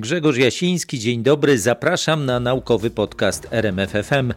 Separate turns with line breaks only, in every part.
Grzegorz Jasiński, dzień dobry, zapraszam na naukowy podcast RMFFM.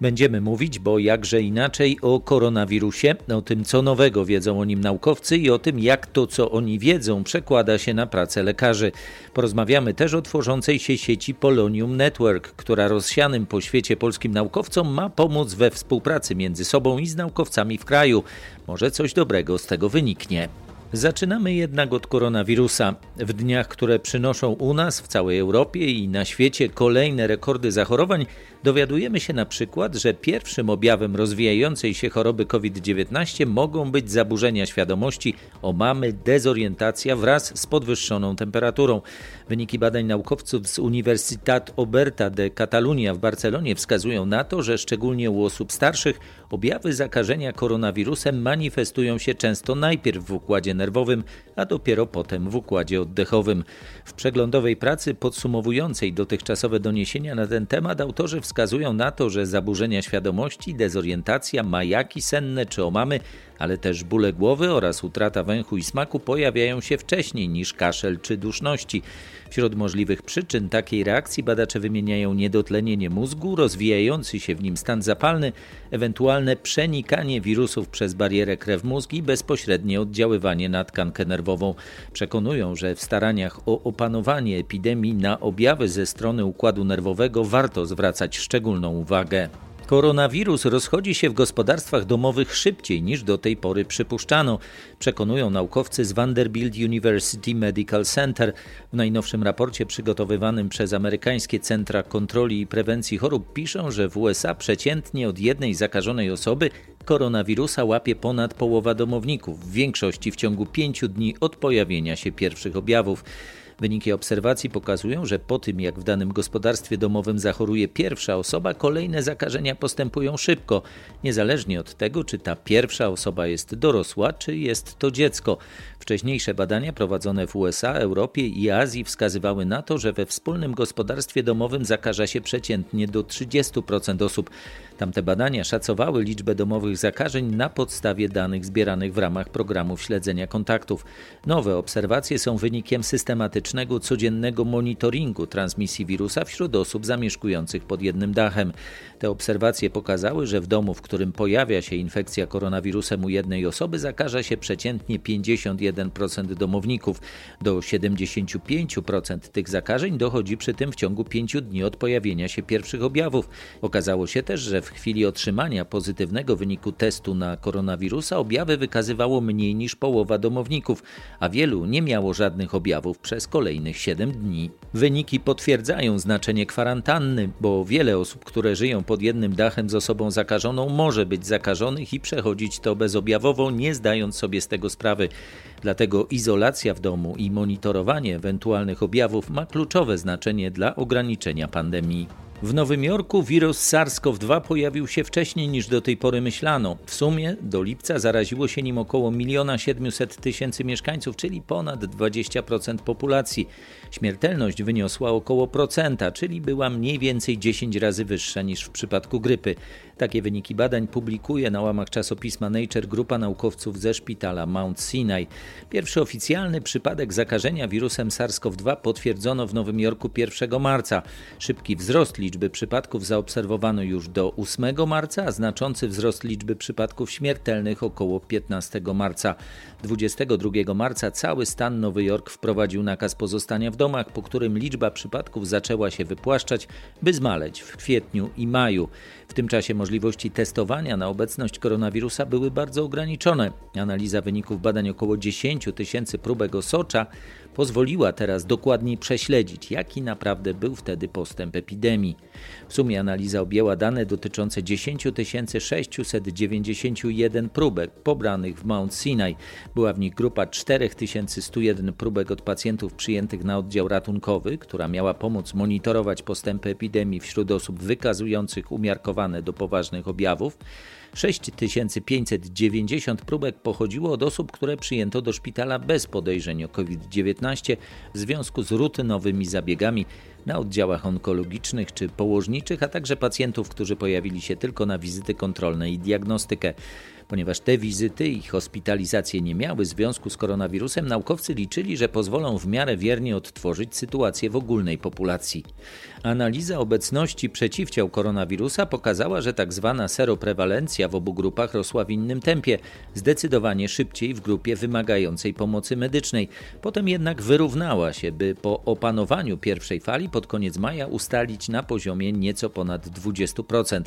Będziemy mówić, bo jakże inaczej, o koronawirusie, o tym, co nowego wiedzą o nim naukowcy i o tym, jak to, co oni wiedzą, przekłada się na pracę lekarzy. Porozmawiamy też o tworzącej się sieci Polonium Network, która rozsianym po świecie polskim naukowcom ma pomóc we współpracy między sobą i z naukowcami w kraju. Może coś dobrego z tego wyniknie. Zaczynamy jednak od koronawirusa. W dniach, które przynoszą u nas, w całej Europie i na świecie kolejne rekordy zachorowań, dowiadujemy się na przykład, że pierwszym objawem rozwijającej się choroby COVID-19 mogą być zaburzenia świadomości, omamy, dezorientacja wraz z podwyższoną temperaturą. Wyniki badań naukowców z Universitat Oberta de Catalunya w Barcelonie wskazują na to, że szczególnie u osób starszych objawy zakażenia koronawirusem manifestują się często najpierw w układzie nerwowym, a dopiero potem w układzie oddechowym. W przeglądowej pracy podsumowującej dotychczasowe doniesienia na ten temat autorzy wskazują na to, że zaburzenia świadomości, dezorientacja, majaki senne czy omamy, ale też bóle głowy oraz utrata węchu i smaku pojawiają się wcześniej niż kaszel czy duszności. Wśród możliwych przyczyn takiej reakcji badacze wymieniają niedotlenienie mózgu, rozwijający się w nim stan zapalny, ewentualne przenikanie wirusów przez barierę krew-mózg i bezpośrednie oddziaływanie na tkankę nerwową. Przekonują, że w staraniach o opanowanie epidemii na objawy ze strony układu nerwowego warto zwracać szczególną uwagę. Koronawirus rozchodzi się w gospodarstwach domowych szybciej niż do tej pory przypuszczano, przekonują naukowcy z Vanderbilt University Medical Center. W najnowszym raporcie przygotowywanym przez amerykańskie Centra Kontroli i Prewencji Chorób piszą, że w USA przeciętnie od jednej zakażonej osoby koronawirusa łapie ponad połowa domowników, w większości w ciągu pięciu dni od pojawienia się pierwszych objawów. Wyniki obserwacji pokazują, że po tym jak w danym gospodarstwie domowym zachoruje pierwsza osoba, kolejne zakażenia postępują szybko, niezależnie od tego, czy ta pierwsza osoba jest dorosła, czy jest to dziecko. Wcześniejsze badania prowadzone w USA, Europie i Azji wskazywały na to, że we wspólnym gospodarstwie domowym zakaża się przeciętnie do 30% osób. Tamte badania szacowały liczbę domowych zakażeń na podstawie danych zbieranych w ramach programów śledzenia kontaktów. Nowe obserwacje są wynikiem systematycznego, codziennego monitoringu transmisji wirusa wśród osób zamieszkujących pod jednym dachem. Te obserwacje pokazały, że w domu, w którym pojawia się infekcja koronawirusem u jednej osoby, zakaża się przeciętnie 51% domowników. Do 75% tych zakażeń dochodzi przy tym w ciągu 5 dni od pojawienia się pierwszych objawów. Okazało się też, że w w chwili otrzymania pozytywnego wyniku testu na koronawirusa objawy wykazywało mniej niż połowa domowników, a wielu nie miało żadnych objawów przez kolejnych 7 dni. Wyniki potwierdzają znaczenie kwarantanny, bo wiele osób, które żyją pod jednym dachem z osobą zakażoną, może być zakażonych i przechodzić to bezobjawowo, nie zdając sobie z tego sprawy. Dlatego izolacja w domu i monitorowanie ewentualnych objawów ma kluczowe znaczenie dla ograniczenia pandemii. W Nowym Jorku wirus SARS-CoV-2 pojawił się wcześniej niż do tej pory myślano. W sumie do lipca zaraziło się nim około 1 700 tysięcy mieszkańców, czyli ponad 20% populacji. Śmiertelność wyniosła około procenta, czyli była mniej więcej 10 razy wyższa niż w przypadku grypy. Takie wyniki badań publikuje na łamach czasopisma Nature grupa naukowców ze szpitala Mount Sinai. Pierwszy oficjalny przypadek zakażenia wirusem SARS-CoV-2 potwierdzono w Nowym Jorku 1 marca. Szybki wzrost liczby przypadków zaobserwowano już do 8 marca, a znaczący wzrost liczby przypadków śmiertelnych około 15 marca. 22 marca cały stan Nowy Jork wprowadził nakaz pozostania w domach, po którym liczba przypadków zaczęła się wypłaszczać, by zmaleć w kwietniu i maju. W tym czasie możliwości testowania na obecność koronawirusa były bardzo ograniczone. Analiza wyników badań około 10 tysięcy próbek osocza pozwoliła teraz dokładniej prześledzić, jaki naprawdę był wtedy postęp epidemii. W sumie analiza objęła dane dotyczące 10 691 próbek pobranych w Mount Sinai. Była w nich grupa 4101 próbek od pacjentów przyjętych na oddział ratunkowy, która miała pomóc monitorować postępy epidemii wśród osób wykazujących umiarkowane do poważnych objawów. 6590 próbek pochodziło od osób, które przyjęto do szpitala bez podejrzeń o COVID-19 w związku z rutynowymi zabiegami na oddziałach onkologicznych czy położniczych, a także pacjentów, którzy pojawili się tylko na wizyty kontrolne i diagnostykę. Ponieważ te wizyty i hospitalizacje nie miały związku z koronawirusem, naukowcy liczyli, że pozwolą w miarę wiernie odtworzyć sytuację w ogólnej populacji. Analiza obecności przeciwciał koronawirusa pokazała, że tak zwana seroprewalencja w obu grupach rosła w innym tempie, zdecydowanie szybciej w grupie wymagającej pomocy medycznej. Potem jednak wyrównała się, by po opanowaniu pierwszej fali pod koniec maja ustalić na poziomie nieco ponad 20%.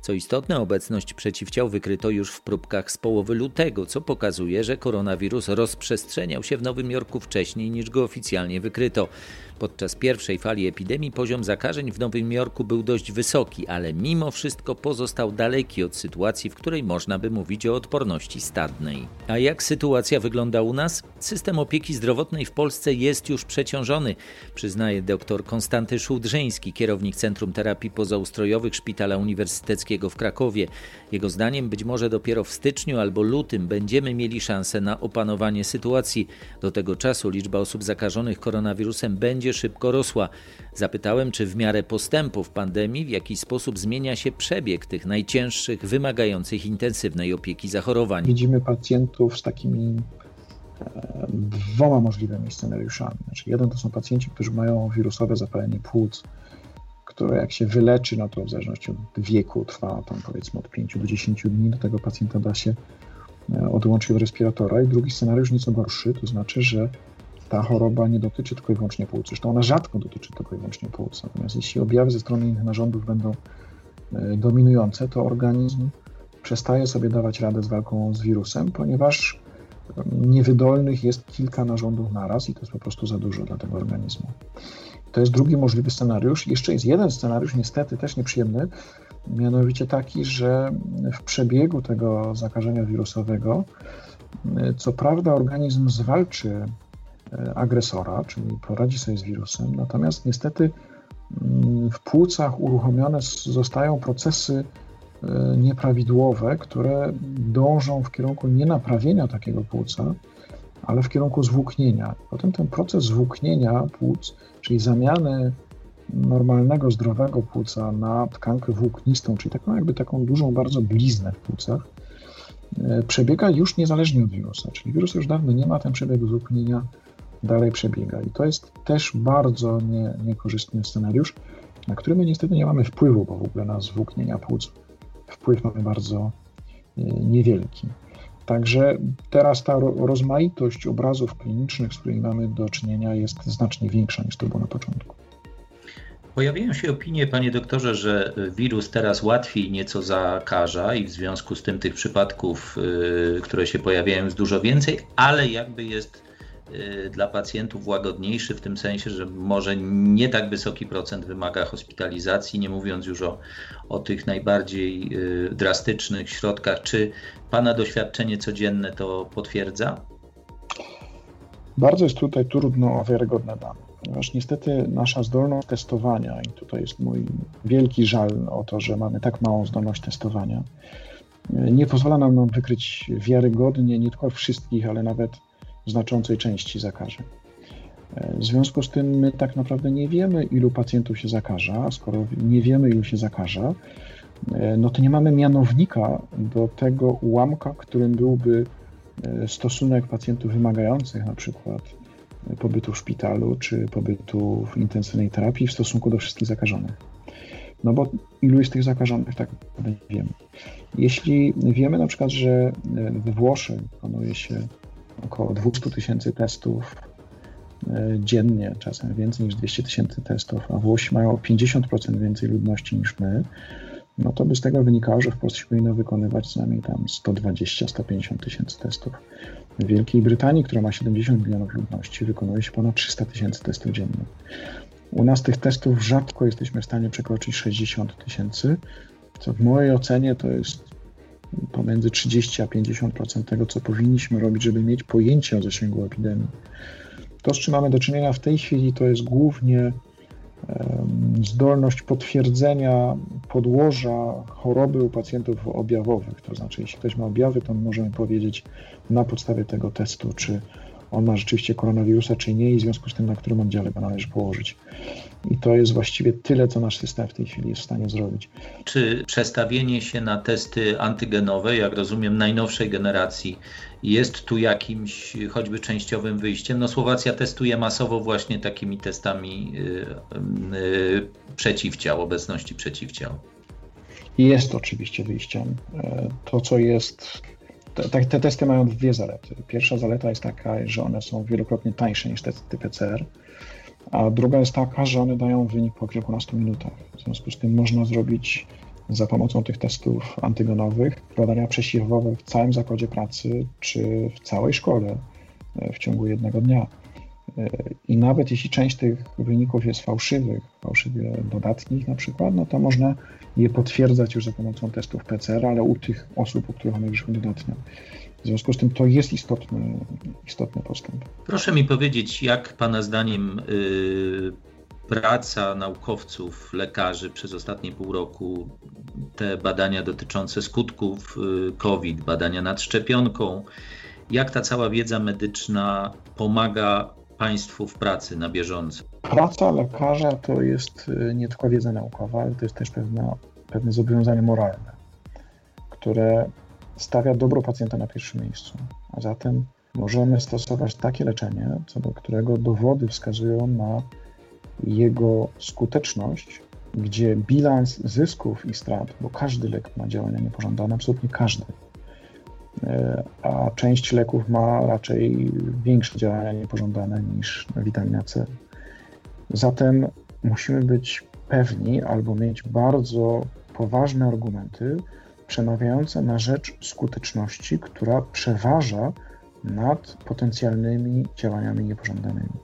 Co istotne, obecność przeciwciał wykryto już w próbkach z połowy lutego, co pokazuje, że koronawirus rozprzestrzeniał się w Nowym Jorku wcześniej niż go oficjalnie wykryto. Podczas pierwszej fali epidemii poziom zakażeń w Nowym Jorku był dość wysoki, ale mimo wszystko pozostał daleki od sytuacji, w której można by mówić o odporności stadnej. A jak sytuacja wygląda u nas? System opieki zdrowotnej w Polsce jest już przeciążony, przyznaje dr Konstanty Szułdrzyński, kierownik Centrum Terapii Pozaustrojowych Szpitala Uniwersyteckiego w Krakowie. Jego zdaniem być może dopiero w styczniu albo lutym będziemy mieli szansę na opanowanie sytuacji. Do tego czasu liczba osób zakażonych koronawirusem będzie szybko rosła. Zapytałem, czy w miarę postępów pandemii w jakiś sposób zmienia się przebieg tych najcięższych, wymagających intensywnej opieki zachorowań.
Widzimy pacjentów z takimi e, dwoma możliwymi scenariuszami. Znaczy, jeden to są pacjenci, którzy mają wirusowe zapalenie płuc, które jak się wyleczy, no to w zależności od wieku trwa tam powiedzmy od 5 do 10 dni, do tego pacjenta da się e, odłączyć od respiratora. I drugi scenariusz nieco gorszy, to znaczy, że ta choroba nie dotyczy tylko i wyłącznie płuc. Zresztą ona rzadko dotyczy tylko i wyłącznie płuc. Natomiast jeśli objawy ze strony innych narządów będą e, dominujące, to organizm przestaje sobie dawać radę z walką z wirusem, ponieważ niewydolnych jest kilka narządów naraz i to jest po prostu za dużo dla tego organizmu. To jest drugi możliwy scenariusz. Jeszcze jest jeden scenariusz, niestety też nieprzyjemny, mianowicie taki, że w przebiegu tego zakażenia wirusowego, e, co prawda organizm zwalczy E, agresora, czyli poradzi sobie z wirusem. Natomiast niestety mm, w płucach uruchomione zostają procesy e, nieprawidłowe, które dążą w kierunku nie naprawienia takiego płuca, ale w kierunku zwłóknienia. Potem ten proces zwłóknienia płuc, czyli zamiany normalnego, zdrowego płuca na tkankę włóknistą, czyli taką jakby taką dużą bardzo bliznę w płucach, e, przebiega już niezależnie od wirusa. Czyli wirus już dawno nie ma ten przebieg zwłóknienia dalej przebiega. I to jest też bardzo nie, niekorzystny scenariusz, na który my niestety nie mamy wpływu, bo w ogóle na zwłóknienia płuc wpływ mamy bardzo e, niewielki. Także teraz ta rozmaitość obrazów klinicznych, z którymi mamy do czynienia, jest znacznie większa niż to było na początku.
Pojawiają się opinie, panie doktorze, że wirus teraz łatwiej nieco zakaża i w związku z tym tych przypadków, y, które się pojawiają, jest dużo więcej, ale jakby jest dla pacjentów łagodniejszy, w tym sensie, że może nie tak wysoki procent wymaga hospitalizacji, nie mówiąc już o, o tych najbardziej y, drastycznych środkach. Czy Pana doświadczenie codzienne to potwierdza?
Bardzo jest tutaj trudno o wiarygodne dane, ponieważ niestety nasza zdolność testowania, i tutaj jest mój wielki żal o to, że mamy tak małą zdolność testowania, nie pozwala nam wykryć wiarygodnie nie tylko wszystkich, ale nawet znaczącej części zakażeń. E, w związku z tym my tak naprawdę nie wiemy, ilu pacjentów się zakaża, a skoro nie wiemy, ilu się zakaża, e, no to nie mamy mianownika do tego ułamka, którym byłby e, stosunek pacjentów wymagających na przykład pobytu w szpitalu czy pobytu w intensywnej terapii w stosunku do wszystkich zakażonych. No bo ilu jest tych zakażonych, tak nie wiemy. Jeśli wiemy na przykład, że we Włoszech wykonuje się około 200 tysięcy testów e, dziennie, czasem więcej niż 200 tysięcy testów, a Włosi mają o 50% więcej ludności niż my, no to by z tego wynikało, że w Polsce powinno wykonywać co najmniej tam 120-150 tysięcy testów. W Wielkiej Brytanii, która ma 70 milionów ludności, wykonuje się ponad 300 tysięcy testów dziennie. U nas tych testów rzadko jesteśmy w stanie przekroczyć 60 tysięcy, co w mojej ocenie to jest pomiędzy 30 a 50% tego, co powinniśmy robić, żeby mieć pojęcie o zasięgu epidemii. To, z czym mamy do czynienia w tej chwili, to jest głównie zdolność potwierdzenia podłoża choroby u pacjentów objawowych. To znaczy, jeśli ktoś ma objawy, to możemy powiedzieć na podstawie tego testu, czy on ma rzeczywiście koronawirusa, czy nie, i w związku z tym, na którym oddziale go należy położyć. I to jest właściwie tyle, co nasz system w tej chwili jest w stanie zrobić.
Czy przestawienie się na testy antygenowe, jak rozumiem, najnowszej generacji, jest tu jakimś choćby częściowym wyjściem? No Słowacja testuje masowo właśnie takimi testami yy, yy, przeciwciał, obecności przeciwciał.
Jest oczywiście wyjściem. E, to, co jest te, te, testy mają dwie zalety. Pierwsza zaleta jest taka, że one są wielokrotnie tańsze niż testy PCR, a druga jest taka, że one dają wynik po kilkunastu minutach. W związku z tym można zrobić za pomocą tych testów antygenowych badania przesiewowe w całym zakładzie pracy czy w całej szkole e, w ciągu jednego dnia. E, I nawet jeśli część tych wyników jest fałszywych, fałszywie dodatnich na przykład, no to można je potwierdzać już za pomocą testów PCR, ale u tych osób, u których one wyszły dodatnio. W związku z tym to jest istotny, istotny postęp.
Proszę mi powiedzieć, jak Pana zdaniem yy, praca naukowców, lekarzy przez ostatnie pół roku, te badania dotyczące skutków yy, COVID, badania nad szczepionką, jak ta cała wiedza medyczna pomaga Państwu w pracy na bieżąco?
Praca lekarza to jest y, nie tylko wiedza naukowa, ale to jest też pewne, pewne zobowiązanie moralne, które stawia dobro pacjenta na pierwszym miejscu. A zatem możemy stosować takie leczenie, co do którego dowody wskazują na jego skuteczność, gdzie bilans zysków i strat, bo każdy lek ma działania niepożądane, absolutnie każdy, e, a część leków ma raczej większe działania niepożądane niż witamina C. Zatem musimy być pewni albo mieć bardzo poważne argumenty przemawiające na rzecz skuteczności, która przeważa nad potencjalnymi działaniami niepożądanymi.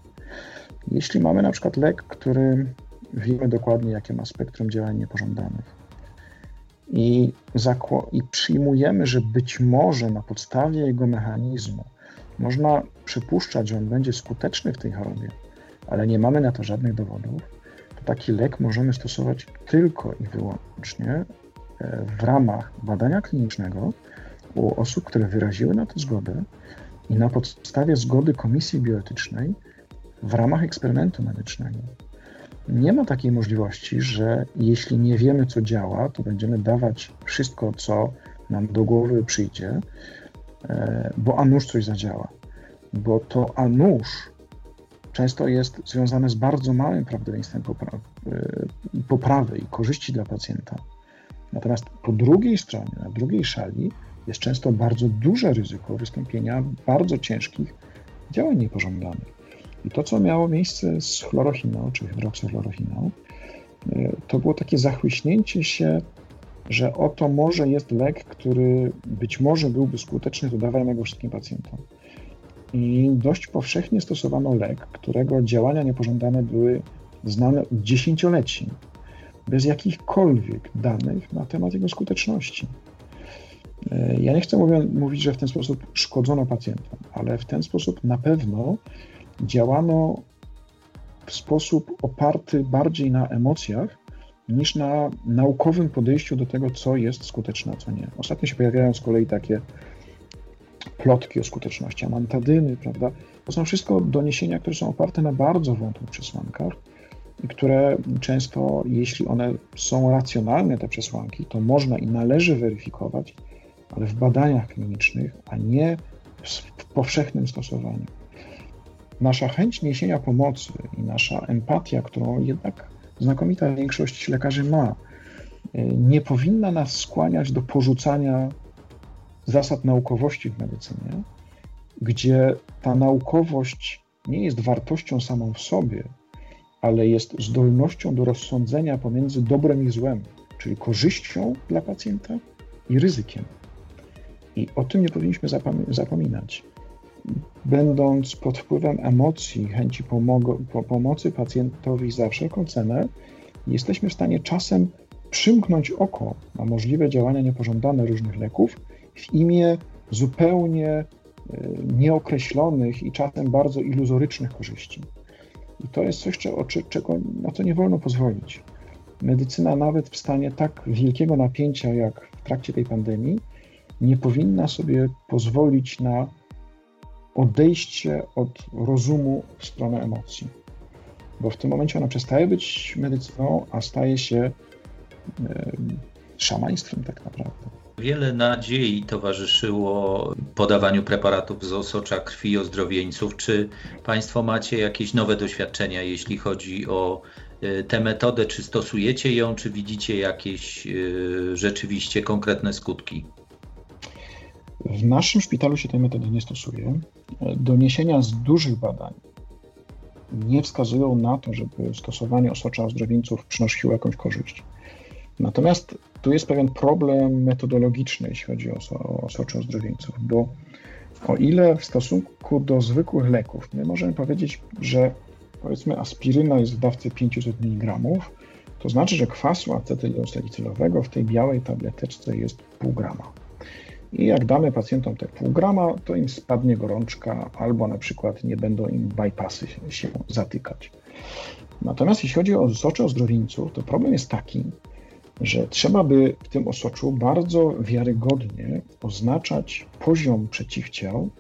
Jeśli mamy na przykład lek, który wiemy dokładnie, jakie ma spektrum działań niepożądanych i, i przyjmujemy, że być może na podstawie jego mechanizmu można przypuszczać, że on będzie skuteczny w tej chorobie, ale nie mamy na to żadnych dowodów, to taki lek możemy stosować tylko i wyłącznie w ramach badania klinicznego u osób, które wyraziły na to zgodę i na podstawie zgody komisji bioetycznej w ramach eksperymentu medycznego. Nie ma takiej możliwości, że jeśli nie wiemy, co działa, to będziemy dawać wszystko, co nam do głowy przyjdzie, e, bo a nuż coś zadziała. Bo to a nuż często jest związane z bardzo małym prawdopodobieństwem y, poprawy i korzyści dla pacjenta. Natomiast po drugiej stronie, na drugiej szali, jest często bardzo duże ryzyko wystąpienia bardzo ciężkich działań niepożądanych. I to, co miało miejsce z chlorochiną, czy hydroksochlorochiną, y, to było takie zachłyśnięcie się, że oto może jest lek, który być może byłby skuteczny, to dawajmy go wszystkim pacjentom i dość powszechnie stosowano lek, którego działania niepożądane były znane od dziesięcioleci, bez jakichkolwiek danych na temat jego skuteczności. E, ja nie chcę mówić, że w ten sposób szkodzono pacjentom, ale w ten sposób na pewno działano w sposób oparty bardziej na emocjach niż na naukowym podejściu do tego, co jest skuteczne, a co nie. Ostatnio się pojawiają z kolei takie plotki o skuteczności amantadyny, prawda? To są wszystko doniesienia, które są oparte na bardzo wątłych przesłankach które często, jeśli one są racjonalne, te przesłanki, to można i należy weryfikować, ale w badaniach klinicznych, a nie w powszechnym stosowaniu. Nasza chęć niesienia pomocy i nasza empatia, którą jednak znakomita większość lekarzy ma, nie powinna nas skłaniać do porzucania zasad naukowości w medycynie, gdzie ta naukowość nie jest wartością samą w sobie, ale jest zdolnością do rozsądzenia pomiędzy dobrem i złem, czyli korzyścią dla pacjenta i ryzykiem. I o tym nie powinniśmy zapominać. Będąc pod wpływem emocji, chęci po pomocy pacjentowi za wszelką cenę, jesteśmy w stanie czasem przymknąć oko na możliwe działania niepożądane różnych leków w imię zupełnie e, nieokreślonych i czasem bardzo iluzorycznych korzyści. I to jest coś, czego, na co nie wolno pozwolić. Medycyna, nawet w stanie tak wielkiego napięcia jak w trakcie tej pandemii, nie powinna sobie pozwolić na odejście od rozumu w stronę emocji. Bo w tym momencie ona przestaje być medycyną, a staje się szamaństwem tak naprawdę.
Wiele nadziei towarzyszyło podawaniu preparatów z osocza krwi ozdrowieńców. Czy Państwo macie jakieś nowe doświadczenia, jeśli chodzi o e, tę metodę? Czy stosujecie ją, czy widzicie jakieś e, rzeczywiście konkretne skutki?
W naszym szpitalu się tej metody nie stosuje. Doniesienia z dużych badań nie wskazują na to, żeby stosowanie osocza ozdrowieńców przynosiło jakąś korzyść. Natomiast tu jest pewien problem metodologiczny, jeśli chodzi o, o socze ozdrowieńców, bo o ile w stosunku do zwykłych leków my możemy powiedzieć, że powiedzmy aspiryna jest w dawce 500 mg, to znaczy, że kwasu acetylosalicylowego w tej białej tableteczce jest pół grama. I jak damy pacjentom te pół grama, to im spadnie gorączka, albo na przykład nie będą im bypassy się zatykać. Natomiast jeśli chodzi o socze ozdrowieńców, to problem jest taki, że trzeba by w tym osoczu bardzo wiarygodnie oznaczać poziom przeciwciał,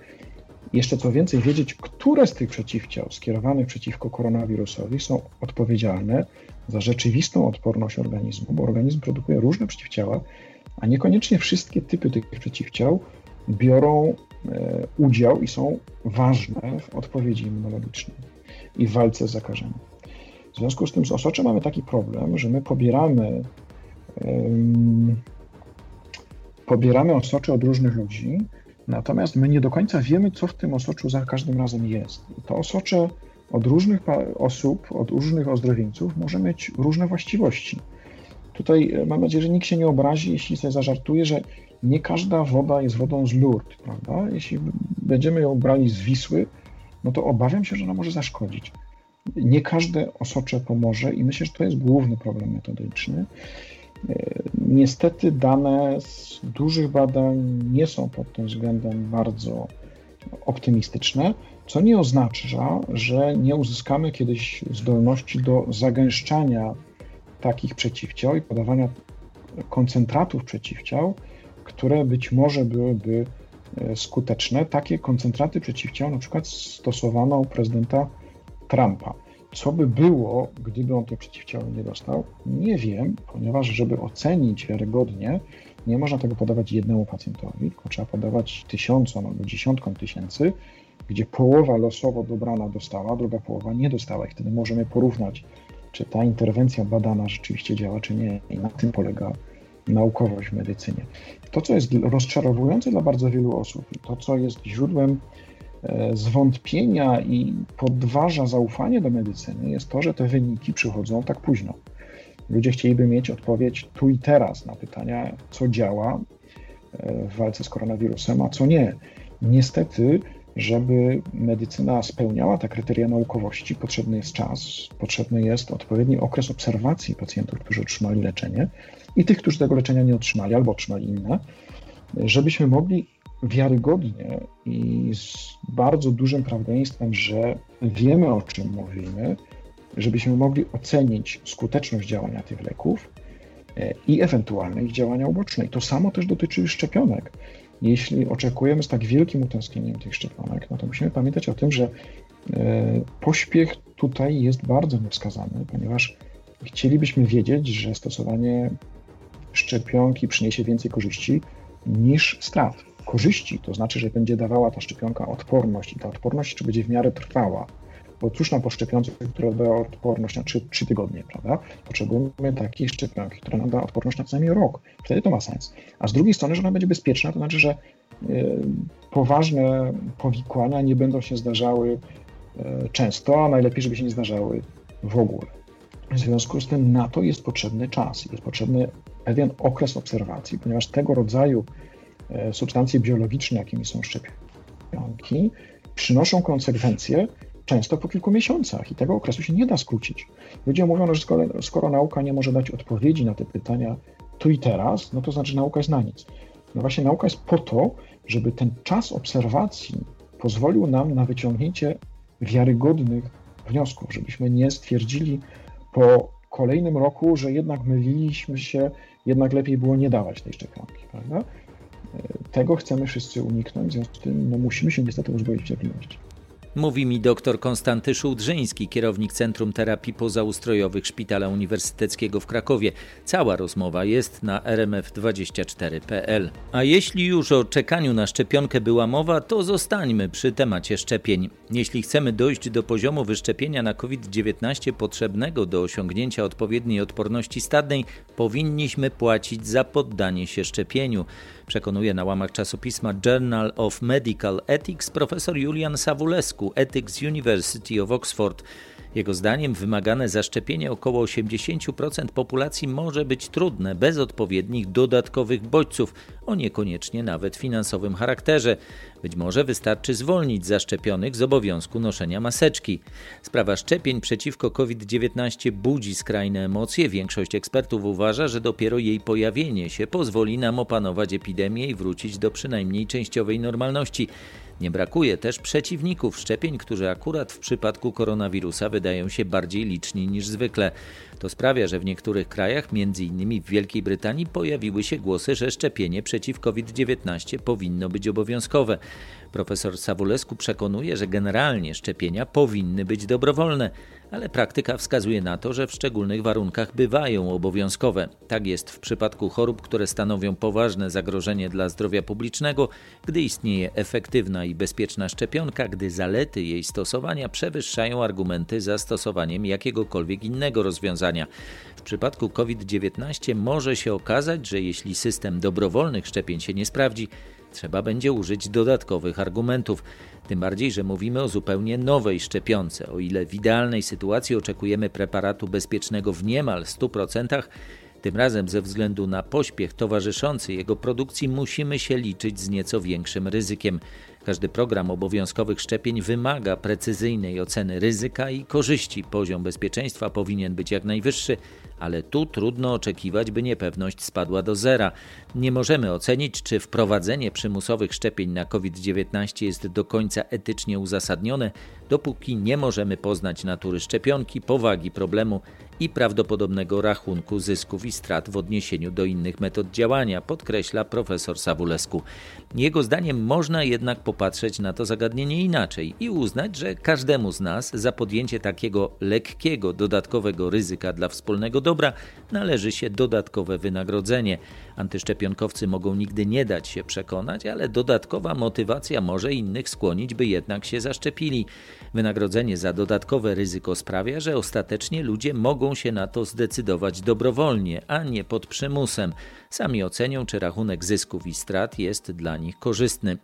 jeszcze co więcej wiedzieć, które z tych przeciwciał skierowanych przeciwko koronawirusowi są odpowiedzialne za rzeczywistą odporność organizmu, bo organizm produkuje różne przeciwciała, a niekoniecznie wszystkie typy tych przeciwciał biorą e, udział i są ważne w odpowiedzi immunologicznej i w walce z zakażeniem. W związku z tym z osoczem mamy taki problem, że my pobieramy pobieramy osocze od różnych ludzi, natomiast my nie do końca wiemy, co w tym osoczu za każdym razem jest. I to osocze od różnych osób, od różnych ozdrowieńców może mieć różne właściwości. Tutaj e, mam nadzieję, że nikt się nie obrazi, jeśli sobie zażartuje, że nie każda woda jest wodą z Lourdes, prawda? Jeśli będziemy ją brali z Wisły, no to obawiam się, że ona może zaszkodzić. Nie każde osocze pomoże i myślę, że to jest główny problem metodyczny. Niestety dane z dużych badań nie są pod tym względem bardzo optymistyczne, co nie oznacza, że nie uzyskamy kiedyś zdolności do zagęszczania takich przeciwciał i podawania koncentratów przeciwciał, które być może byłyby e, skuteczne. Takie koncentraty przeciwciał na przykład stosowano u prezydenta Trumpa. Co by było, gdyby on te przeciwciało nie dostał? Nie wiem, ponieważ żeby ocenić wiarygodnie, nie można tego podawać jednemu pacjentowi, tylko trzeba podawać tysiącom albo dziesiątkom tysięcy, gdzie połowa losowo dobrana dostała, druga połowa nie dostała i wtedy możemy porównać, czy ta interwencja badana rzeczywiście działa, czy nie. I na tym polega naukowość w medycynie. To, co jest rozczarowujące dla bardzo wielu osób i to, co jest źródłem zwątpienia i podważa zaufanie do medycyny jest to, że te wyniki przychodzą tak późno. Ludzie chcieliby mieć odpowiedź tu i teraz na pytania, co działa e, w walce z koronawirusem, a co nie. Niestety, żeby medycyna spełniała te kryteria naukowości, potrzebny jest czas, potrzebny jest odpowiedni okres obserwacji pacjentów, którzy otrzymali leczenie i tych, którzy tego leczenia nie otrzymali albo otrzymali inne, żebyśmy mogli wiarygodnie i z bardzo dużym prawdopodobieństwem, że wiemy o czym mówimy, żebyśmy mogli ocenić skuteczność działania tych leków e, i ewentualne ich działania uboczne. I to samo też dotyczy szczepionek. Jeśli oczekujemy z tak wielkim utęsknieniem tych szczepionek, no to musimy pamiętać o tym, że e, pośpiech tutaj jest bardzo niewskazany, ponieważ chcielibyśmy wiedzieć, że stosowanie szczepionki przyniesie więcej korzyści niż strat korzyści, to znaczy, że będzie dawała ta szczepionka odporność i ta odporność czy będzie w miarę trwała. Bo cóż nam po szczepionce, która da odporność na 3, 3 tygodnie, prawda? Potrzebujemy takiej szczepionki, która nam da odporność na co najmniej rok. Wtedy to ma sens. A z drugiej strony, że ona będzie bezpieczna, to znaczy, że y, poważne powikłania nie będą się zdarzały y, często, a najlepiej, żeby się nie zdarzały w ogóle. W związku z tym na to jest potrzebny czas, jest potrzebny pewien okres obserwacji, ponieważ tego rodzaju substancje biologiczne, jakimi są szczepionki, przynoszą konsekwencje często po kilku miesiącach i tego okresu się nie da skrócić. Ludzie mówią, że skoro, skoro nauka nie może dać odpowiedzi na te pytania tu i teraz, no to znaczy nauka jest na nic. No właśnie nauka jest po to, żeby ten czas obserwacji pozwolił nam na wyciągnięcie wiarygodnych wniosków, żebyśmy nie stwierdzili po kolejnym roku, że jednak myliliśmy się, jednak lepiej było nie dawać tej szczepionki, prawda? Tego chcemy wszyscy uniknąć, w związku z tym no, musimy się niestety uzbroić w cierpliwość.
Mówi mi dr Konstanty Szułdrzyński, kierownik Centrum Terapii Pozaustrojowych Szpitala Uniwersyteckiego w Krakowie. Cała rozmowa jest na rmf24.pl. A jeśli już o czekaniu na szczepionkę była mowa, to zostańmy przy temacie szczepień. Jeśli chcemy dojść do poziomu wyszczepienia na COVID-19 potrzebnego do osiągnięcia odpowiedniej odporności stadnej, powinniśmy płacić za poddanie się szczepieniu przekonuje na łamach czasopisma Journal of Medical Ethics profesor Julian Sawulescu, Ethics University of Oxford. Jego zdaniem wymagane zaszczepienie około 80% populacji może być trudne bez odpowiednich dodatkowych bodźców o niekoniecznie nawet finansowym charakterze. Być może wystarczy zwolnić zaszczepionych z obowiązku noszenia maseczki. Sprawa szczepień przeciwko COVID-19 budzi skrajne emocje. Większość ekspertów uważa, że dopiero jej pojawienie się pozwoli nam opanować epidemię i wrócić do przynajmniej częściowej normalności. Nie brakuje też przeciwników szczepień, którzy akurat w przypadku koronawirusa wydają się bardziej liczni niż zwykle. To sprawia, że w niektórych krajach, m.in. w Wielkiej Brytanii, pojawiły się głosy, że szczepienie przeciw COVID-19 powinno być obowiązkowe. Profesor Sawulesku przekonuje, że generalnie szczepienia powinny być dobrowolne, ale praktyka wskazuje na to, że w szczególnych warunkach bywają obowiązkowe. Tak jest w przypadku chorób, które stanowią poważne zagrożenie dla zdrowia publicznego, gdy istnieje efektywna i bezpieczna szczepionka, gdy zalety jej stosowania przewyższają argumenty za stosowaniem jakiegokolwiek innego rozwiązania. W przypadku COVID-19 może się okazać, że jeśli system dobrowolnych szczepień się nie sprawdzi, trzeba będzie użyć dodatkowych argumentów. Tym bardziej, że mówimy o zupełnie nowej szczepionce. O ile w idealnej sytuacji oczekujemy preparatu bezpiecznego w niemal 100%, tym razem ze względu na pośpiech towarzyszący jego produkcji musimy się liczyć z nieco większym ryzykiem. Każdy program obowiązkowych szczepień wymaga precyzyjnej oceny ryzyka i korzyści. Poziom bezpieczeństwa powinien być jak najwyższy, ale tu trudno oczekiwać, by niepewność spadła do zera. Nie możemy ocenić, czy wprowadzenie przymusowych szczepień na COVID-19 jest do końca etycznie uzasadnione, dopóki nie możemy poznać natury szczepionki, powagi problemu i prawdopodobnego rachunku zysków i strat w odniesieniu do innych metod działania, podkreśla profesor Sawulesku. Jego zdaniem można jednak popatrzeć na to zagadnienie inaczej i uznać, że każdemu z nas za podjęcie takiego lekkiego, dodatkowego ryzyka dla wspólnego dobra należy się dodatkowe wynagrodzenie. Antyszczepionkowcy mogą nigdy nie dać się przekonać, ale dodatkowa motywacja może innych skłonić, by jednak się zaszczepili. Wynagrodzenie za dodatkowe ryzyko sprawia, że ostatecznie ludzie mogą się na to zdecydować dobrowolnie, a nie pod przymusem. Sami ocenią, czy rachunek zysków i strat jest dla nich korzystny.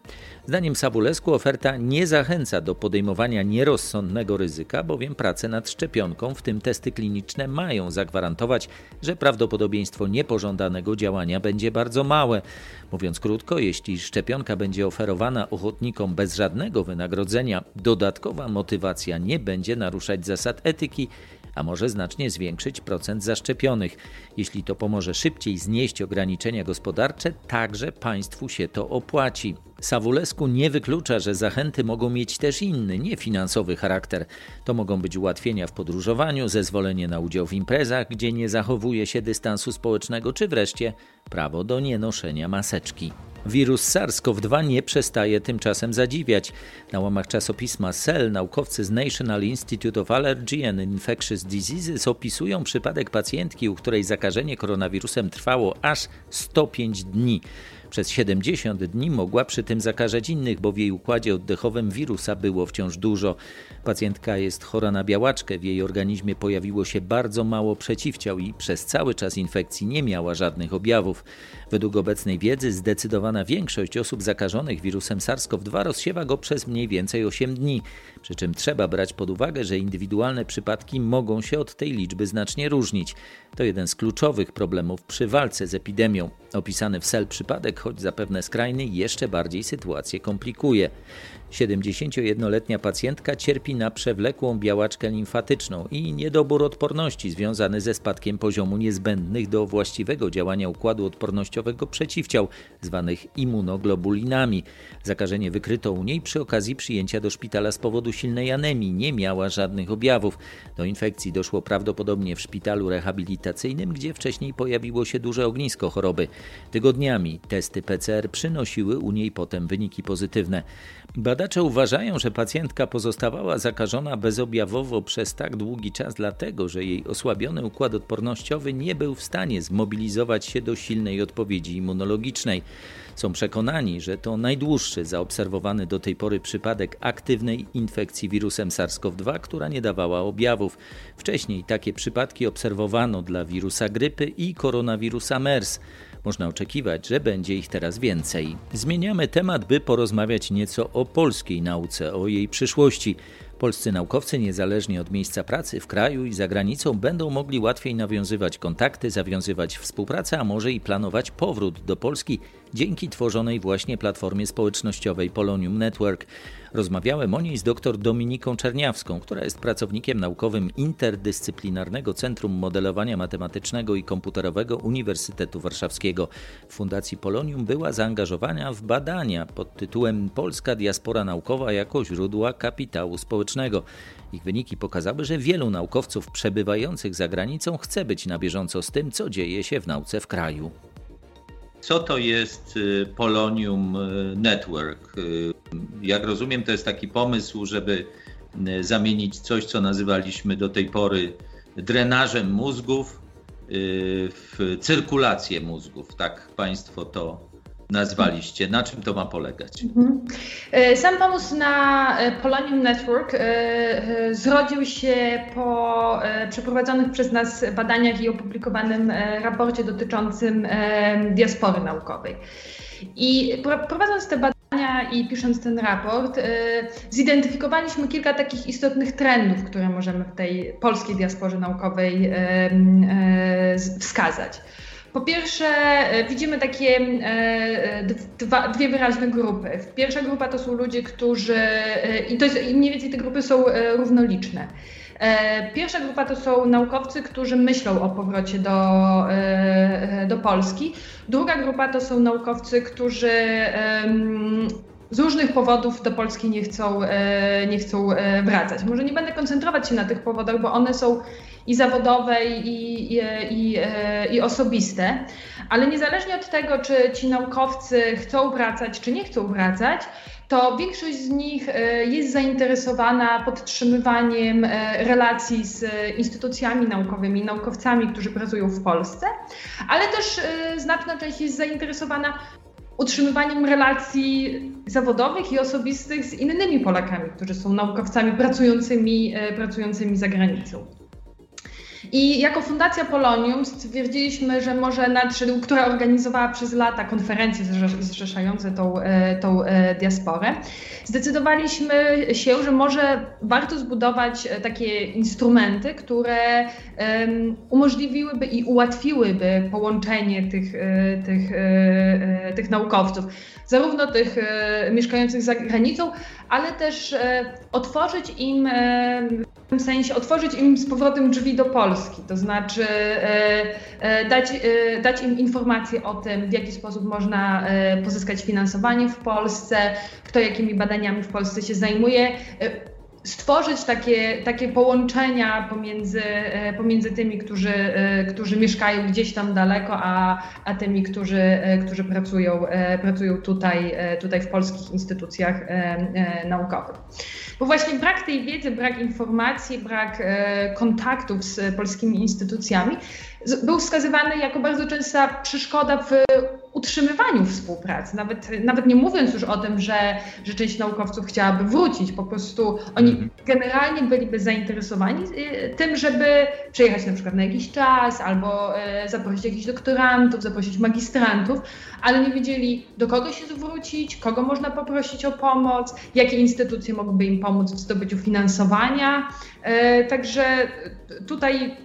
Zdaniem Sabulesku oferta nie zachęca do podejmowania nierozsądnego ryzyka, bowiem prace nad szczepionką, w tym testy kliniczne, mają zagwarantować, że prawdopodobieństwo niepożądanego działania będzie bardzo małe. Mówiąc krótko, jeśli szczepionka będzie oferowana ochotnikom bez żadnego wynagrodzenia, dodatkowa motywacja nie będzie naruszać zasad etyki a może znacznie zwiększyć procent zaszczepionych. Jeśli to pomoże szybciej znieść ograniczenia gospodarcze, także państwu się to opłaci. Sawulesku nie wyklucza, że zachęty mogą mieć też inny, niefinansowy charakter. To mogą być ułatwienia w podróżowaniu, zezwolenie na udział w imprezach, gdzie nie zachowuje się dystansu społecznego, czy wreszcie prawo do nienoszenia maseczki. Wirus SARS-CoV-2 nie przestaje tymczasem zadziwiać. Na łamach czasopisma Cell naukowcy z National Institute of Allergy and Infectious Diseases opisują przypadek pacjentki, u której zakażenie koronawirusem trwało aż 105 dni. Przez 70 dni mogła przy tym zakażać innych, bo w jej układzie oddechowym wirusa było wciąż dużo. Pacjentka jest chora na białaczkę, w jej organizmie pojawiło się bardzo mało przeciwciał i przez cały czas infekcji nie miała żadnych objawów. Według obecnej wiedzy zdecydowana większość osób zakażonych wirusem SARS-CoV-2 rozsiewa go przez mniej więcej 8 dni, przy czym trzeba brać pod uwagę, że indywidualne przypadki mogą się od tej liczby znacznie różnić. To jeden z kluczowych problemów przy walce z epidemią. Opisany w SEL przypadek, choć zapewne skrajny, jeszcze bardziej sytuację komplikuje. 71-letnia pacjentka cierpi na przewlekłą białaczkę limfatyczną i niedobór odporności związany ze spadkiem poziomu niezbędnych do właściwego działania układu odpornościowego przeciwciał, zwanych immunoglobulinami. Zakażenie wykryto u niej przy okazji przyjęcia do szpitala z powodu silnej anemii. Nie miała żadnych objawów. Do infekcji doszło prawdopodobnie w szpitalu rehabilitacyjnym, gdzie wcześniej pojawiło się duże ognisko choroby. Tygodniami testy PCR przynosiły u niej potem wyniki pozytywne. Badacze uważają, że pacjentka pozostawała zakażona bezobjawowo przez tak długi czas, dlatego że jej osłabiony układ odpornościowy nie był w stanie zmobilizować się do silnej odpowiedzi immunologicznej. Są przekonani, że to najdłuższy zaobserwowany do tej pory przypadek aktywnej infekcji wirusem SARS-CoV-2, która nie dawała objawów. Wcześniej takie przypadki obserwowano dla wirusa grypy i koronawirusa MERS. Można oczekiwać, że będzie ich teraz więcej. Zmieniamy temat, by porozmawiać nieco o polskiej nauce, o jej przyszłości. Polscy naukowcy, niezależnie od miejsca pracy w kraju i za granicą, będą mogli łatwiej nawiązywać kontakty, zawiązywać współpracę, a może i planować powrót do Polski dzięki tworzonej właśnie platformie społecznościowej Polonium Network. Rozmawiałem o niej z dr Dominiką Czerniawską, która jest pracownikiem naukowym Interdyscyplinarnego Centrum Modelowania Matematycznego i Komputerowego Uniwersytetu Warszawskiego. W Fundacji Polonium była zaangażowana w badania pod tytułem Polska diaspora naukowa jako źródła kapitału społecznego. Ich wyniki pokazały, że wielu naukowców przebywających za granicą chce być na bieżąco z tym, co dzieje się w nauce w kraju.
Co to jest y, Polonium y, Network? Y, jak rozumiem, to jest taki pomysł, żeby zamienić coś, co nazywaliśmy do tej pory drenażem mózgów, w cyrkulację mózgów. Tak Państwo to nazwaliście. Na czym to ma polegać? Mhm.
E, sam pomysł na e, Polonium Network e, zrodził się po przeprowadzonych przez nas badaniach i opublikowanym raporcie dotyczącym diaspory naukowej. I prowadząc te badania i pisząc ten raport, zidentyfikowaliśmy kilka takich istotnych trendów, które możemy w tej polskiej diasporze naukowej wskazać. Po pierwsze, e, widzimy takie e, e, dwa, dwie wyraźne grupy. Pierwsza grupa to są ludzie, którzy, i, to jest, i mniej więcej te grupy są równoliczne. Pierwsza grupa to są naukowcy, którzy myślą o powrocie do, do Polski. Druga grupa to są naukowcy, którzy z różnych powodów do Polski nie chcą, nie chcą wracać. Może nie będę koncentrować się na tych powodach, bo one są i zawodowe, i, i, i, i osobiste. Ale niezależnie od tego, czy ci naukowcy chcą wracać, czy nie chcą wracać, to większość z nich e, jest zainteresowana podtrzymywaniem e, relacji z instytucjami naukowymi, naukowcami, którzy pracują w Polsce, ale też e, znaczna część jest zainteresowana utrzymywaniem relacji zawodowych i osobistych z innymi Polakami, którzy są naukowcami pracującymi, pracującymi za granicą. I jako Fundacja Polonium stwierdziliśmy, że może nadszedł, która organizowała przez lata konferencje zrzeszające tą, e, tą e, diasporę, zdecydowaliśmy się, że może warto zbudować e, takie instrumenty, które umożliwiłyby i ułatwiłyby połączenie tych, tych, tych naukowców, zarówno tych mieszkających za granicą, ale też otworzyć im w tym sensie otworzyć im z powrotem drzwi do Polski, to znaczy e, e, dać, e, dać im informacje o tym, w jaki sposób można pozyskać finansowanie w Polsce, kto jakimi badaniami w Polsce się zajmuje stworzyć takie, takie połączenia pomiędzy, pomiędzy tymi, którzy, którzy mieszkają gdzieś tam daleko, a, a tymi, którzy, którzy pracują, pracują tutaj, tutaj w polskich instytucjach naukowych. Bo właśnie brak tej wiedzy, brak informacji, brak e, kontaktów z polskimi instytucjami był wskazywany jako bardzo częsta przeszkoda w utrzymywaniu współpracy. Nawet, nawet nie mówiąc już o tym, że, że część naukowców chciałaby wrócić, po prostu oni mhm. generalnie byliby zainteresowani e, tym, żeby przyjechać na przykład na jakiś czas albo e, zaprosić jakichś doktorantów, zaprosić magistrantów, ale nie wiedzieli do kogo się zwrócić, kogo można poprosić o pomoc, jakie instytucje mogłyby im pomóc w zdobyciu finansowania. E, także tutaj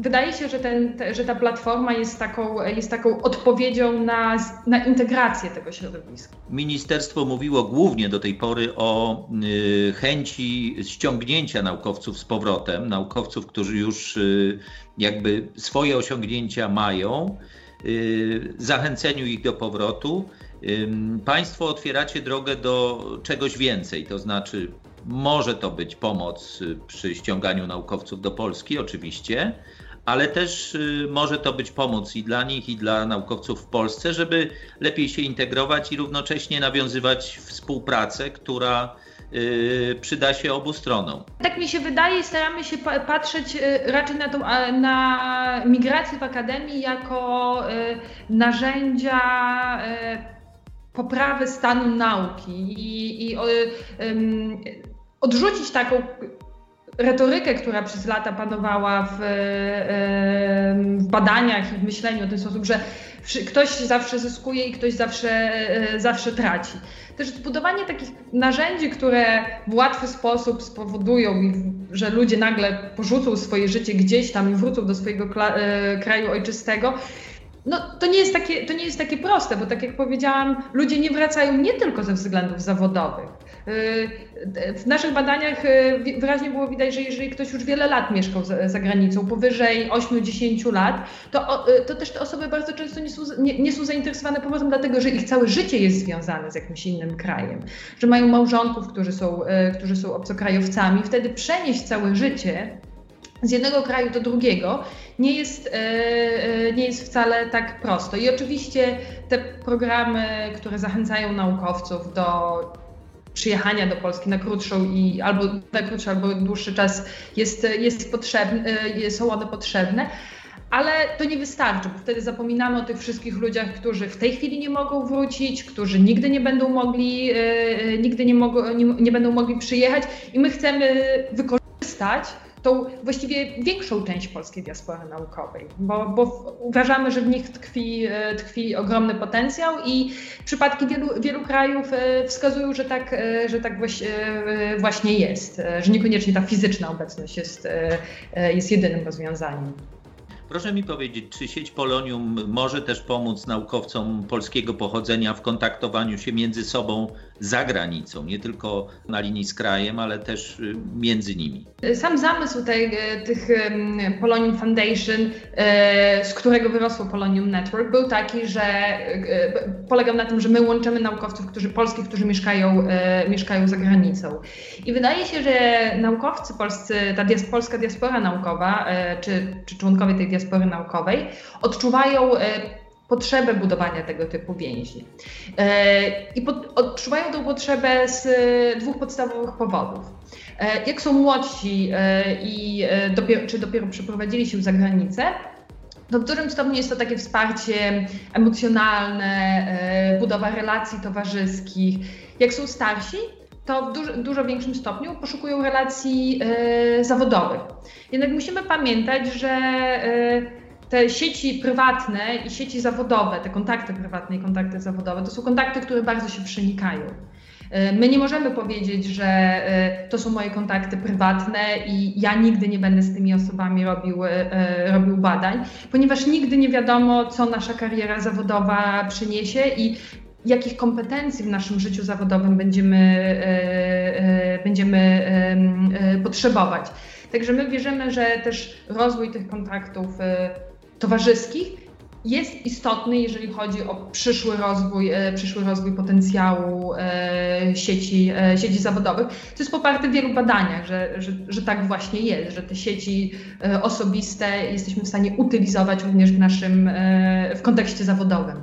wydaje się, że, ten, te, że ta platforma jest taką, jest taką odpowiedzią na, na integrację tego środowiska.
Ministerstwo mówiło głównie do tej pory o y, chęci ściągnięcia naukowców z powrotem, naukowców, którzy już y, jakby swoje osiągnięcia mają, y, zachęceniu ich do powrotu. Państwo otwieracie drogę do czegoś więcej, to znaczy może to być pomoc przy ściąganiu naukowców do Polski, oczywiście, ale też y, może to być pomoc i dla nich, i dla naukowców w Polsce, żeby lepiej się integrować i równocześnie nawiązywać współpracę, która y, przyda się obu stronom.
Tak mi się wydaje, staramy się patrzeć y, raczej na, tą, na migrację w akademii jako narzędzia poprawy stanu nauki i, i odrzucić taką retorykę, która przez lata panowała w, w, badaniach i w myśleniu w ten sposób, że ktoś zawsze zyskuje i ktoś zawsze, e, zawsze traci. Też zbudowanie takich narzędzi, które w łatwy sposób spowodują, że ludzie nagle porzucą swoje życie gdzieś tam i wrócą do swojego e, kraju ojczystego, no, to nie, jest takie, to nie jest takie proste, bo tak jak powiedziałam, ludzie nie wracają nie tylko ze względów zawodowych. Y, w naszych badaniach y, wyraźnie było widać, że jeżeli ktoś już wiele lat mieszkał za, granicą, powyżej 8-10 lat, to, y, to też te osoby bardzo często nie są, nie, nie są zainteresowane powrotem, dlatego że ich całe życie jest związane z jakimś innym krajem, że mają małżonków, którzy są, którzy są obcokrajowcami. Wtedy przenieść całe życie z jednego kraju do drugiego nie jest, e, e, nie jest wcale tak prosto. I oczywiście te programy, które zachęcają naukowców do przyjechania do Polski na krótszą i albo na krótszy, albo dłuższy czas jest, jest potrzebne, e, są one potrzebne. Ale to nie wystarczy, bo wtedy zapominamy o tych wszystkich ludziach, którzy w tej chwili nie mogą wrócić, którzy nigdy nie będą mogli, nigdy nie, mogą, nie, nie będą mogli przyjechać i my chcemy wykorzystać tą właściwie większą część polskiej diaspory naukowej, bo, bo uważamy, że w nich tkwi, e, tkwi ogromny potencjał i przypadki wielu, wielu krajów e, wskazują, że tak, e, że tak właśnie jest, że niekoniecznie ta fizyczna obecność jest, jest jedynym rozwiązaniem.
Proszę mi powiedzieć, czy sieć Polonium może też pomóc naukowcom polskiego pochodzenia w kontaktowaniu się między sobą za granicą, nie tylko na linii z krajem, ale też y, między nimi?
Sam zamysł tej, y, tych Polonium Foundation, y, z którego wyrosło Polonium Network, był taki, że polegał na tym, że my łączymy naukowców, którzy polskich, którzy mieszkają, mieszkają za granicą. I wydaje się, że naukowcy polscy, ta dias, polska diaspora naukowa, czy, czy członkowie tej diaspory naukowej, odczuwają potrzebę budowania tego typu więzi. E, I odczuwają tę potrzebę z dwóch podstawowych powodów. E, jak są młodsi e, i dopiero, czy dopiero przeprowadzili się za granicę, to w dużym stopniu jest to takie wsparcie emocjonalne, budowa relacji towarzyskich. Jak są starsi, to w dużo, dużo większym stopniu poszukują relacji zawodowych. Jednak musimy pamiętać, że te sieci prywatne i sieci zawodowe, te kontakty prywatne i kontakty zawodowe, to są kontakty, które bardzo się przenikają. E, my nie możemy powiedzieć, że e, to są moje kontakty prywatne i ja nigdy nie będę z tymi osobami robił, e, robił badań, ponieważ nigdy nie wiadomo, co nasza kariera zawodowa przyniesie i jakich kompetencji w naszym życiu zawodowym będziemy, będziemy potrzebować. Także my wierzymy, że też rozwój tych kontaktów towarzyskich jest istotny, jeżeli chodzi o przyszły rozwój, e, przyszły rozwój potencjału e, sieci, e, sieci zawodowych. To jest poparte w wielu badaniach, że, że, że tak właśnie jest, że te sieci osobiste jesteśmy w stanie utylizować również w naszym w kontekście zawodowym.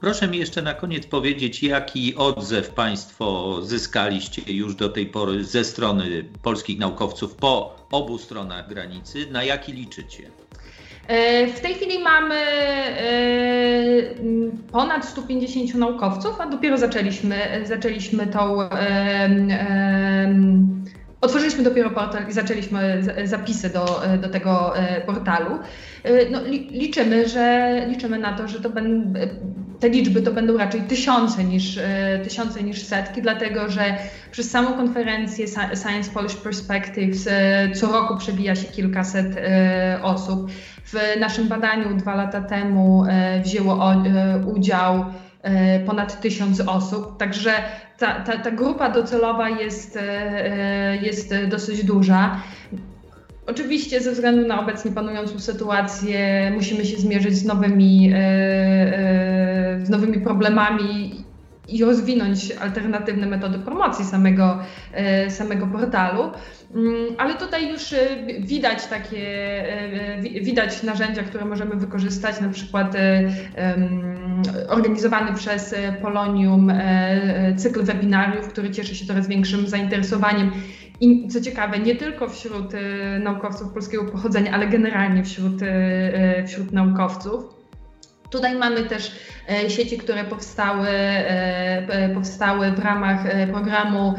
Proszę mi jeszcze na koniec powiedzieć, jaki odzew Państwo zyskaliście już do tej pory ze strony polskich naukowców po obu stronach granicy, na jaki liczycie?
E, w tej chwili mamy e, ponad 150 naukowców, a dopiero zaczęliśmy, zaczęliśmy tą. Otworzyliśmy dopiero portal i zaczęliśmy zapisy do, do tego e, portalu. No, liczymy, że liczymy na to, że to będą te liczby to będą raczej tysiące niż, tysiące niż setki, dlatego że przez samą konferencję Science Polish Perspectives co roku przebija się kilkaset osób. W naszym badaniu dwa lata temu wzięło udział ponad tysiąc osób, także ta, ta, ta grupa docelowa jest, jest dosyć duża. Oczywiście ze względu na obecnie panującą sytuację musimy się zmierzyć z nowymi, e, e, z nowymi problemami i rozwinąć alternatywne metody promocji samego, e, samego portalu. Mm, ale tutaj już widać takie, widać narzędzia, które możemy wykorzystać, na przykład organizowany przez Polonium cykl webinariów, który cieszy się coraz większym zainteresowaniem i co ciekawe, nie tylko wśród e, naukowców polskiego pochodzenia, ale generalnie wśród, e, e, wśród naukowców. Tutaj mamy też sieci, które powstały, powstały w ramach programu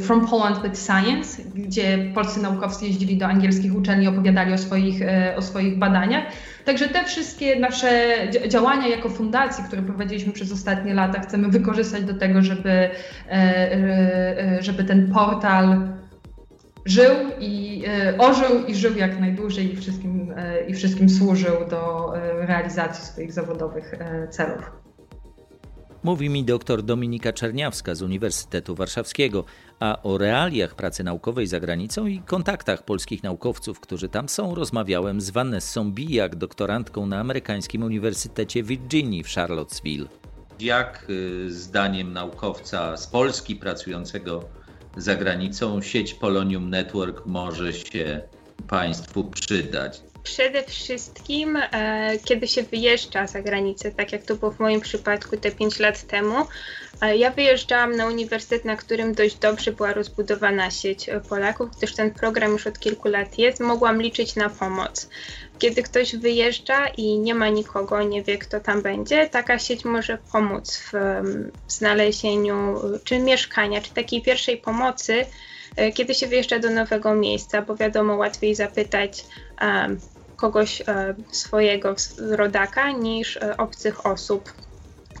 From Poland with Science, gdzie polscy naukowcy jeździli do angielskich uczelni i opowiadali o swoich, o swoich badaniach. Także te wszystkie nasze działania jako fundacji, które prowadziliśmy przez ostatnie lata, chcemy wykorzystać do tego, żeby, e, e, żeby ten portal żył i e, ożył i żył jak najdłużej i wszystkim, i wszystkim służył do realizacji swoich zawodowych celów.
Mówi mi dr Dominika Czerniawska z Uniwersytetu Warszawskiego, a o realiach pracy naukowej za granicą i kontaktach polskich naukowców, którzy tam są, rozmawiałem z Vanessą Bijak, doktorantką na amerykańskim Uniwersytecie Virginii w Charlottesville.
Jak y, zdaniem naukowca z Polski pracującego za granicą sieć Polonium Network może się Państwu przydać?
Przede wszystkim, e, kiedy się wyjeżdża za granicę, tak jak to było w moim przypadku te 5 lat temu, e, ja wyjeżdżałam na uniwersytet, na którym dość dobrze była rozbudowana sieć Polaków, gdyż ten program już od kilku lat jest, mogłam liczyć na pomoc. Kiedy ktoś wyjeżdża i nie ma nikogo, nie wie kto tam będzie, taka sieć może pomóc w, w znalezieniu czy mieszkania, czy takiej pierwszej pomocy, e, kiedy się wyjeżdża do nowego miejsca, bo wiadomo, łatwiej zapytać um, kogoś e, swojego rodaka niż e, obcych osób,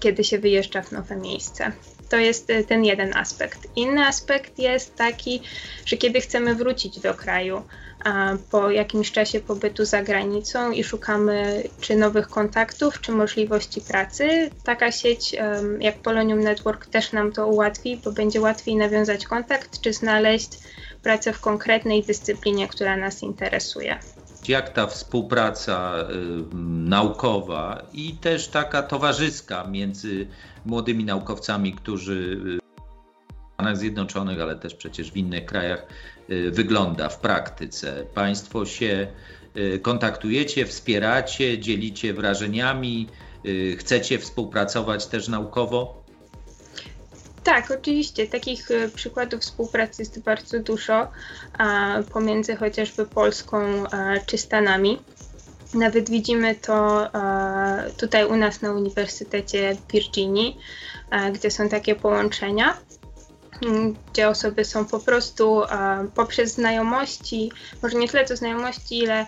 kiedy się wyjeżdża w nowe miejsce. To jest e, ten jeden aspekt. Inny aspekt jest taki, że kiedy chcemy wrócić do kraju po jakimś czasie pobytu za granicą i szukamy czy nowych kontaktów, czy możliwości pracy, taka sieć jak Polonium Network też nam to ułatwi, bo będzie łatwiej nawiązać kontakt, czy znaleźć pracę w konkretnej dyscyplinie, która nas interesuje
jak ta współpraca y, naukowa i też taka towarzyska między młodymi naukowcami, którzy w Stanach Zjednoczonych, ale też przecież w innych krajach y, wygląda w praktyce. Państwo się y, kontaktujecie, wspieracie, dzielicie wrażeniami, chcecie współpracować też naukowo?
Tak, oczywiście. Takich e, przykładów współpracy jest bardzo dużo pomiędzy chociażby Polską czy Stanami. Nawet widzimy to tutaj u nas na Uniwersytecie Virginii, gdzie są takie połączenia, gdzie osoby są po prostu poprzez znajomości, może nie tyle co znajomości, ile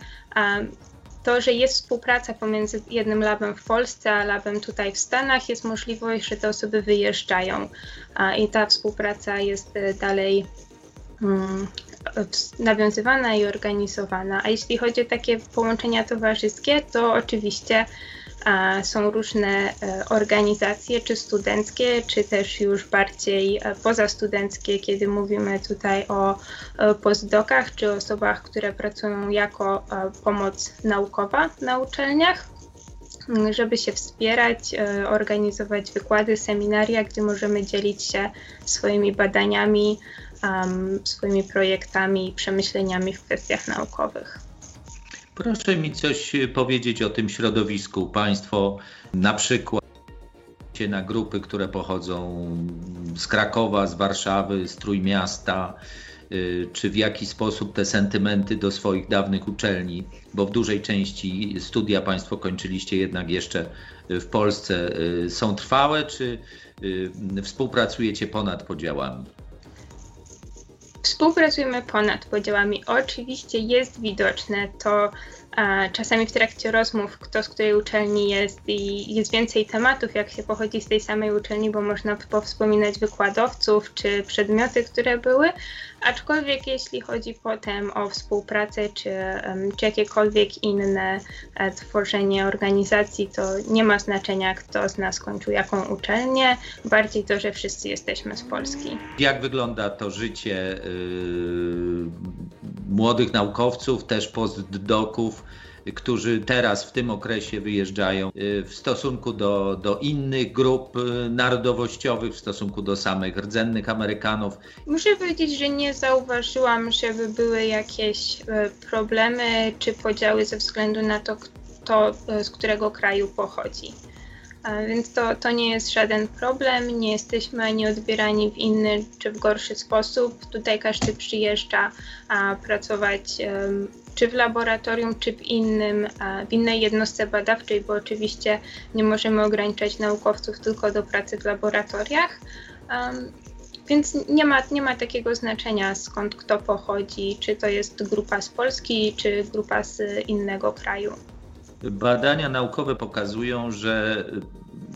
to, że jest współpraca pomiędzy jednym labem w Polsce a labem tutaj w Stanach, jest możliwość, że te osoby wyjeżdżają i ta współpraca jest e, dalej mm, nawiązywana i organizowana. A jeśli chodzi o takie połączenia towarzyskie, to oczywiście są różne e, organizacje, czy studenckie, czy też już bardziej e, pozastudenckie, kiedy mówimy tutaj o postdokach, czy osobach, które pracują jako pomoc naukowa na uczelniach żeby się wspierać, e, organizować wykłady, seminaria, gdzie możemy dzielić się swoimi badaniami, swoimi projektami i przemyśleniami w kwestiach naukowych.
Proszę mi coś powiedzieć o tym środowisku. Państwo na przykład na grupy, które pochodzą z Krakowa, z Warszawy, z Trójmiasta, y, czy w jaki sposób te sentymenty do swoich dawnych uczelni, bo w dużej części studia Państwo kończyliście jednak jeszcze w Polsce, y, są trwałe, czy współpracujecie ponad podziałami?
Współpracujemy ponad podziałami. Oczywiście jest widoczne to czasami w trakcie rozmów, kto z której uczelni jest i jest więcej tematów, jak się pochodzi z tej samej uczelni, bo można powspominać wykładowców czy przedmioty, które były, aczkolwiek jeśli chodzi potem o współpracę czy, czy jakiekolwiek inne e, tworzenie organizacji, to nie ma znaczenia, kto z nas kończył jaką uczelnię, bardziej to, że wszyscy jesteśmy z Polski.
Jak wygląda to życie yy, młodych naukowców, też postdoków, którzy teraz w tym okresie wyjeżdżają y, w stosunku do, do innych grup y, narodowościowych, w stosunku do samych rdzennych Amerykanów.
Muszę powiedzieć, że nie zauważyłam, żeby były jakieś y, problemy czy podziały ze względu na to, kto z którego kraju pochodzi. Więc to, to nie jest żaden problem, nie jesteśmy ani odbierani w inny czy w gorszy sposób. Tutaj każdy przyjeżdża a, pracować czy w laboratorium, czy w, innym, w innej jednostce badawczej, bo oczywiście nie możemy ograniczać naukowców tylko do pracy w laboratoriach. Więc nie ma, nie ma takiego znaczenia skąd kto pochodzi, czy to jest grupa z Polski, czy grupa z innego kraju.
Badania naukowe pokazują, że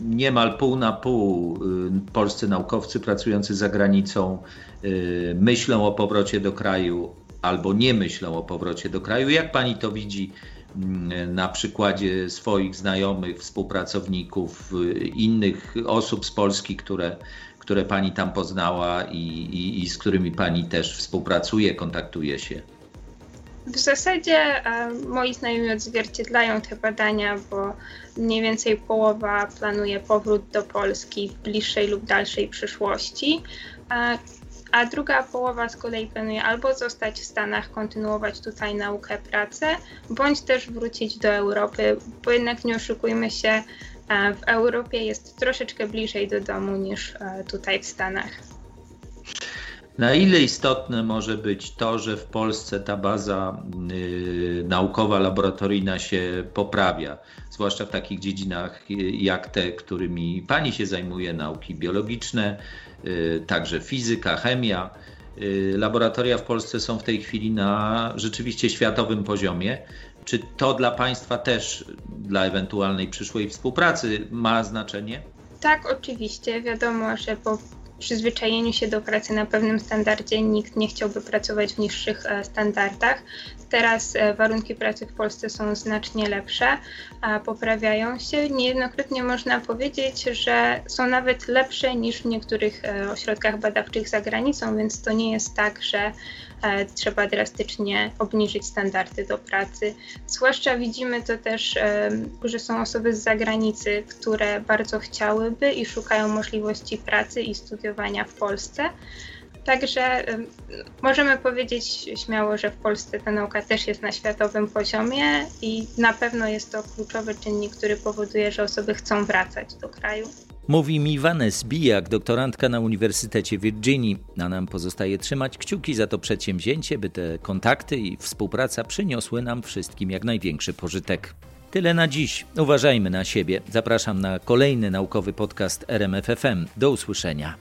niemal pół na pół y, polscy naukowcy pracujący za granicą y, myślą o powrocie do kraju albo nie myślą o powrocie do kraju. Jak pani to widzi mm, na przykładzie swoich znajomych, współpracowników, y, innych osób z Polski, które, które pani tam poznała i, i, i z którymi pani też współpracuje, kontaktuje się?
W zasadzie e, moi znajomi odzwierciedlają te badania, bo mniej więcej połowa planuje powrót do Polski w bliższej lub dalszej przyszłości, a, druga połowa z kolei planuje albo zostać w Stanach, kontynuować tutaj naukę, pracę, bądź też wrócić do Europy, bo jednak nie oszukujmy się, e, w Europie jest troszeczkę bliżej do domu niż e, tutaj w Stanach.
Na ile istotne może być to, że w Polsce ta baza y, naukowa, laboratoryjna się poprawia, zwłaszcza w takich dziedzinach y, jak te, którymi pani się zajmuje, nauki biologiczne, także fizyka, chemia. Y, laboratoria w Polsce są w tej chwili na rzeczywiście światowym poziomie. Czy to dla Państwa też, dla ewentualnej przyszłej współpracy, ma znaczenie?
Tak, oczywiście. Wiadomo, że po przyzwyczajeniu się do pracy na pewnym standardzie nikt nie chciałby pracować w niższych e, standardach. Teraz e, warunki pracy w Polsce są znacznie lepsze, poprawiają się. Niejednokrotnie można powiedzieć, że są nawet lepsze niż w niektórych e, ośrodkach badawczych za granicą, więc to nie jest tak, że trzeba drastycznie obniżyć standardy do pracy. Zwłaszcza widzimy to też, że są osoby z zagranicy, które bardzo chciałyby i szukają możliwości pracy i studiowania w Polsce. Także możemy powiedzieć śmiało, że w Polsce ta nauka też jest na światowym poziomie i na pewno jest to kluczowy czynnik, który powoduje, że osoby chcą wracać do kraju.
Mówi mi Vanessa Bijak, doktorantka na Uniwersytecie Virginii. A nam pozostaje trzymać kciuki za to przedsięwzięcie, by te kontakty i współpraca przyniosły nam wszystkim jak największy pożytek. Tyle na dziś. Uważajmy na siebie. Zapraszam na kolejny naukowy podcast RMFFM. Do usłyszenia.